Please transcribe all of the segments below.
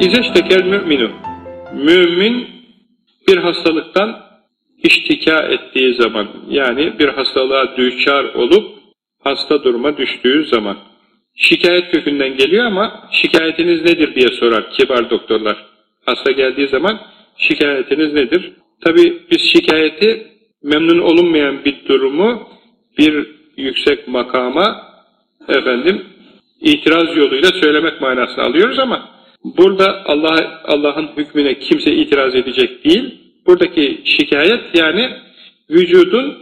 İzeştekel müminu. Mümin bir hastalıktan iştika ettiği zaman, yani bir hastalığa düşar olup hasta duruma düştüğü zaman. Şikayet kökünden geliyor ama şikayetiniz nedir diye sorar kibar doktorlar. Hasta geldiği zaman şikayetiniz nedir? Tabi biz şikayeti memnun olunmayan bir durumu bir yüksek makama efendim itiraz yoluyla söylemek manasını alıyoruz ama burada Allah Allah'ın hükmüne kimse itiraz edecek değil. Buradaki şikayet yani vücudun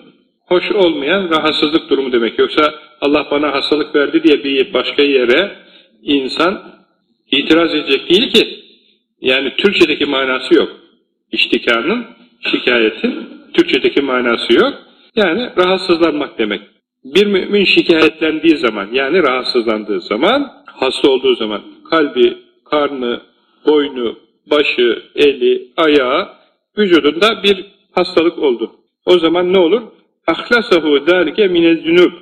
hoş olmayan rahatsızlık durumu demek. Yoksa Allah bana hastalık verdi diye bir başka yere insan itiraz edecek değil ki. Yani Türkçedeki manası yok. İştikanın, şikayetin Türkçedeki manası yok. Yani rahatsızlanmak demek. Bir mümin şikayetlendiği zaman, yani rahatsızlandığı zaman, hasta olduğu zaman kalbi, karnı, boynu, başı, eli, ayağı, vücudunda bir hastalık oldu. O zaman ne olur? ahlasahu zâlike minezzünüb.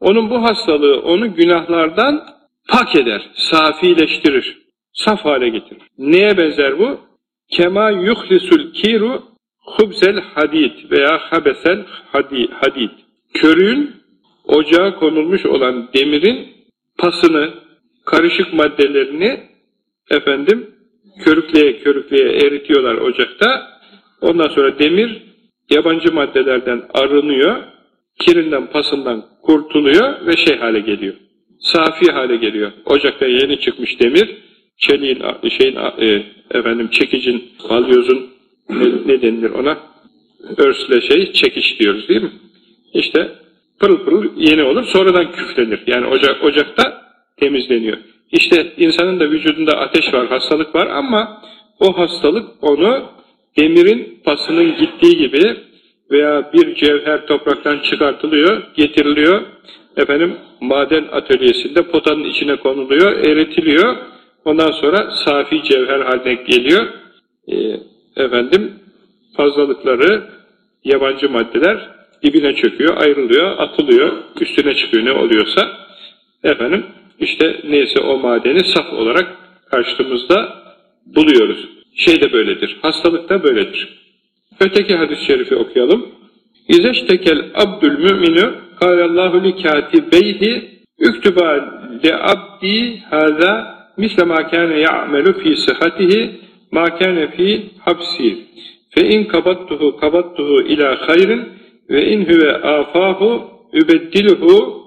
Onun bu hastalığı onu günahlardan pak eder, safileştirir, saf hale getirir. Neye benzer bu? Kema yuhlisul kiru hubsel hadid veya habesel hadid. Körüğün ocağa konulmuş olan demirin pasını, karışık maddelerini efendim körükleye körükleye eritiyorlar ocakta. Ondan sonra demir yabancı maddelerden arınıyor, kirinden pasından kurtuluyor ve şey hale geliyor. Safi hale geliyor. Ocakta yeni çıkmış demir, çeliğin, şeyin, e, efendim çekicin, balyozun ne, ne denilir ona? Örsle şey, çekiş diyoruz değil mi? İşte pırıl pırıl yeni olur, sonradan küflenir. Yani ocak, ocakta temizleniyor. İşte insanın da vücudunda ateş var, hastalık var ama o hastalık onu demirin pasının gittiği gibi veya bir cevher topraktan çıkartılıyor, getiriliyor, efendim maden atölyesinde potanın içine konuluyor, eritiliyor, ondan sonra safi cevher haline geliyor. E, efendim fazlalıkları, yabancı maddeler dibine çöküyor, ayrılıyor, atılıyor, üstüne çıkıyor ne oluyorsa. Efendim işte neyse o madeni saf olarak karşımızda buluyoruz. Şey de böyledir, hastalık da böyledir. Öteki hadis-i şerifi okuyalım. İzeştekel abdül müminü kâlallahu li kâtibeyhi üktübâ li abdi hâzâ misle mâ kâne ya'melu fî sıhhatihi mâ kâne fî hapsi fe in kabattuhu kabattuhu ilâ hayrin ve in huve âfâhu übeddiluhu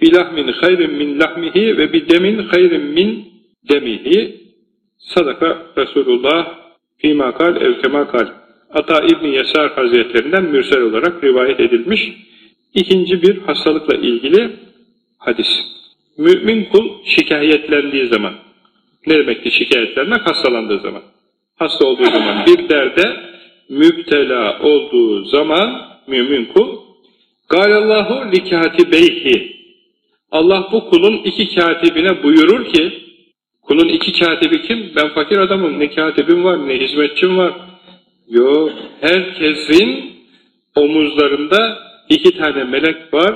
bilahmin hayrin min lahmihi ve bidemin hayrin min demihi sadaka Resulullah fîmâ kal evkemâ kal Ata İbni Yesar Hazretlerinden mürsel olarak rivayet edilmiş ikinci bir hastalıkla ilgili hadis. Mümin kul şikayetlendiği zaman, ne demekti şikayetlenmek? Hastalandığı zaman. Hasta olduğu zaman, bir derde müptela olduğu zaman mümin kul, Galallahu likatibeyhi Allah bu kulun iki katibine buyurur ki, kulun iki katibi kim? Ben fakir adamım, ne katibim var, ne hizmetçim var, Yok, herkesin omuzlarında iki tane melek var.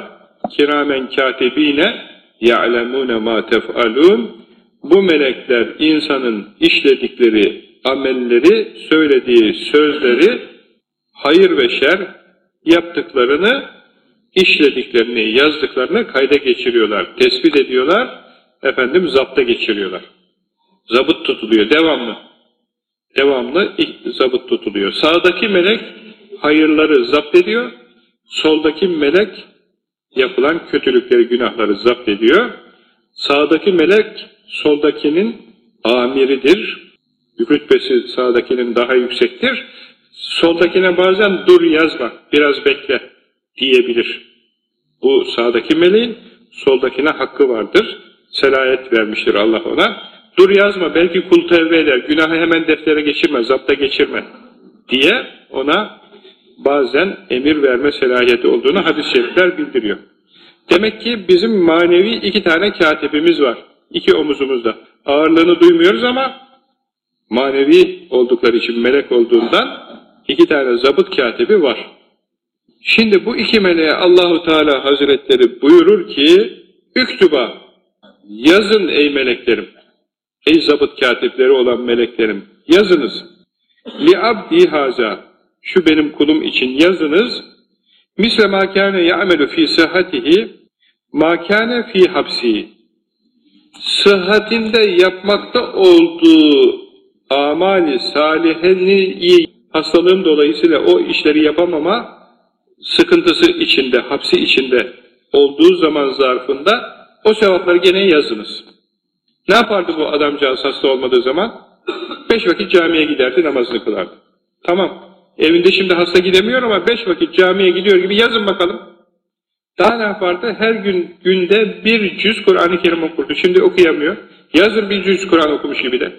Kiramen katibine ya'lemune ma tef'alun. Bu melekler insanın işledikleri amelleri, söylediği sözleri, hayır ve şer yaptıklarını, işlediklerini, yazdıklarını kayda geçiriyorlar, tespit ediyorlar, efendim zapta geçiriyorlar. Zabıt tutuluyor devamlı devamlı zabıt tutuluyor. Sağdaki melek hayırları zapt ediyor, soldaki melek yapılan kötülükleri, günahları zapt ediyor. Sağdaki melek soldakinin amiridir. Rütbesi sağdakinin daha yüksektir. Soldakine bazen dur yazma, biraz bekle diyebilir. Bu sağdaki meleğin soldakine hakkı vardır. Selayet vermiştir Allah ona. Dur yazma belki kul tevbe eder, günahı hemen deftere geçirme, zapta geçirme diye ona bazen emir verme selahiyeti olduğunu hadis-i şerifler bildiriyor. Demek ki bizim manevi iki tane katibimiz var. iki omuzumuzda. Ağırlığını duymuyoruz ama manevi oldukları için melek olduğundan iki tane zabıt katibi var. Şimdi bu iki meleğe Allahu Teala Hazretleri buyurur ki, Üktüba, yazın ey meleklerim. Ey zabıt katipleri olan meleklerim yazınız. Li abdi haza şu benim kulum için yazınız. Misle ma kâne ya'melu fî sıhhatihi ma kâne fî hapsi. Sıhhatinde yapmakta olduğu amali saliheni hastalığım dolayısıyla o işleri yapamama sıkıntısı içinde, hapsi içinde olduğu zaman zarfında o sevapları gene yazınız. Ne yapardı bu adamcağız hasta olmadığı zaman? Beş vakit camiye giderdi, namazını kılardı. Tamam, evinde şimdi hasta gidemiyor ama beş vakit camiye gidiyor gibi yazın bakalım. Daha ne yapardı? Her gün günde bir cüz Kur'an-ı Kerim okurdu. Şimdi okuyamıyor. Yazın bir cüz Kur'an okumuş gibi de.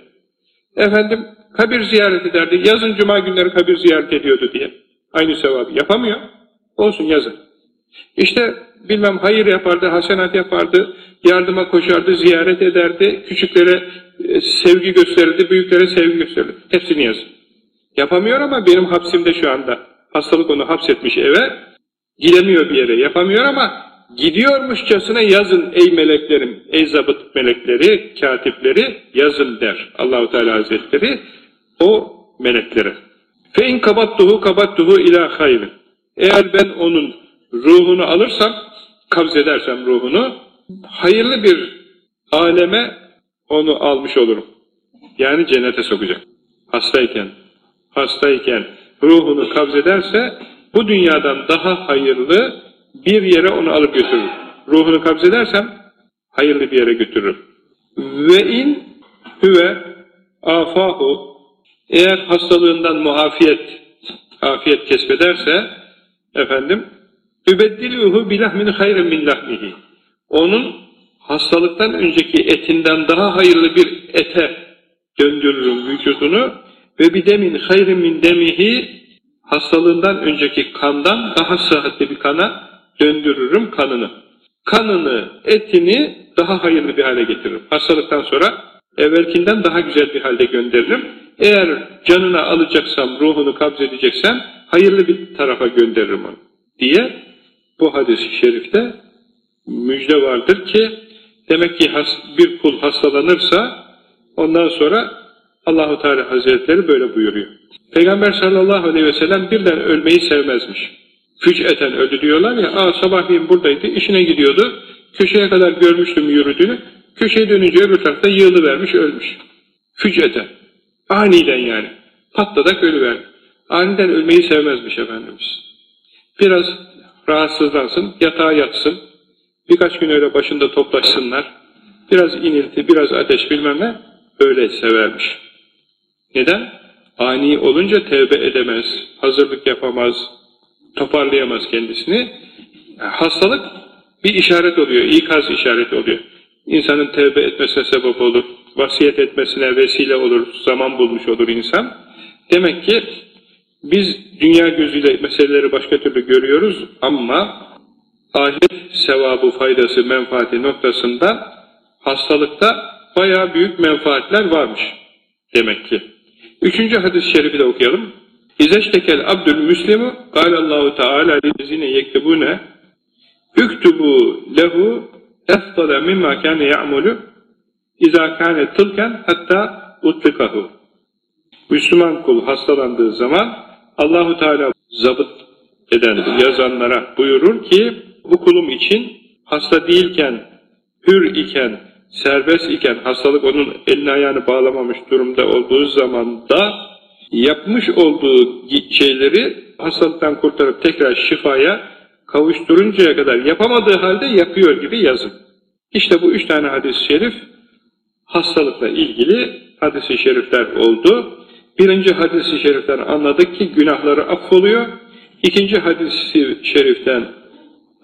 Efendim kabir ziyaret ederdi. Yazın cuma günleri kabir ziyaret ediyordu diye. Aynı sevabı. Yapamıyor. Olsun yazın. İşte bilmem hayır yapardı, hasenat yapardı, yardıma koşardı, ziyaret ederdi, küçüklere e, sevgi gösterirdi, büyüklere sevgi gösterirdi. Hepsini yazın. Yapamıyor ama benim hapsimde şu anda. Hastalık onu hapsetmiş eve, gidemiyor bir yere, yapamıyor ama gidiyormuşçasına yazın ey meleklerim, ey zabıt melekleri, katipleri yazın der Allahu Teala Hazretleri o meleklere. Fe in kabattuhu kabattuhu ila hayrin. Eğer ben onun ruhunu alırsam, kabz edersem ruhunu, hayırlı bir aleme onu almış olurum. Yani cennete sokacak. Hastayken, hastayken ruhunu kabz ederse, bu dünyadan daha hayırlı bir yere onu alıp götürür. Ruhunu kabz edersem, hayırlı bir yere götürür. Ve in hüve afahu eğer hastalığından muafiyet afiyet kesbederse efendim übeddiluhu bilahmin hayrın min onun hastalıktan önceki etinden daha hayırlı bir ete döndürürüm vücudunu ve bidemin hayrın min demihi hastalığından önceki kandan daha sıhhatli bir kana döndürürüm kanını. Kanını, etini daha hayırlı bir hale getiririm. Hastalıktan sonra evvelkinden daha güzel bir halde gönderirim. Eğer canına alacaksam, ruhunu kabz edeceksem hayırlı bir tarafa gönderirim onu diye bu hadis-i şerifte müjde vardır ki demek ki bir kul hastalanırsa ondan sonra Allahu Teala Hazretleri böyle buyuruyor. Peygamber sallallahu aleyhi ve sellem birden ölmeyi sevmezmiş. Füc'eten öldü diyorlar ya, aa sabahleyin buradaydı, işine gidiyordu, köşeye kadar görmüştüm yürüdüğünü, köşeye dönünce öbür tarafta yığılıvermiş, ölmüş. Füc'eten. Aniden yani. Patladak ölüverdi. Aniden ölmeyi sevmezmiş Efendimiz. Biraz rahatsızlansın, yatağa yatsın, birkaç gün öyle başında toplaşsınlar, biraz inilti, biraz ateş bilmem ne, öyle severmiş. Neden? Ani olunca tevbe edemez, hazırlık yapamaz, toparlayamaz kendisini. Hastalık bir işaret oluyor, ikaz işareti oluyor. İnsanın tevbe etmesine sebep olur, vasiyet etmesine vesile olur, zaman bulmuş olur insan. Demek ki biz dünya gözüyle meseleleri başka türlü görüyoruz ama ahiret sevabı, faydası, menfaati noktasında hastalıkta bayağı büyük menfaatler varmış demek ki. Üçüncü hadis-i şerifi de okuyalım. İzeştekel abdül müslimu Allahu Teala lillezine yektebuneÜktubu lehu efdale mimma kâne ya'mulu izâ kâne tılken hatta utlikahu. Müslüman kul hastalandığı zaman Allahu Teala zabıt eden yazanlara buyurur ki bu kulum için hasta değilken, hür iken, serbest iken, hastalık onun elini ayağını bağlamamış durumda olduğu zaman da yapmış olduğu şeyleri hastalıktan kurtarıp tekrar şifaya kavuşturuncaya kadar yapamadığı halde yapıyor gibi yazın. İşte bu üç tane hadis-i şerif hastalıkla ilgili hadis-i şerifler oldu. Birinci hadis-i şeriften anladık ki günahları affoluyor. İkinci hadis-i şeriften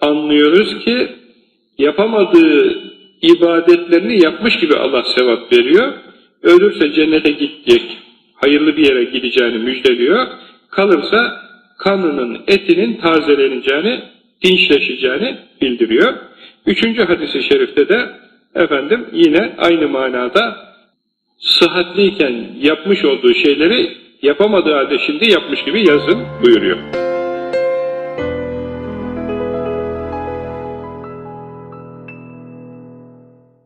anlıyoruz ki yapamadığı ibadetlerini yapmış gibi Allah sevap veriyor. Ölürse cennete gidecek, hayırlı bir yere gideceğini müjdeliyor. Kalırsa kanının, etinin tazeleneceğini, dinçleşeceğini bildiriyor. Üçüncü hadisi şerifte de efendim yine aynı manada sıhhatliyken yapmış olduğu şeyleri yapamadığı halde şimdi yapmış gibi yazın buyuruyor.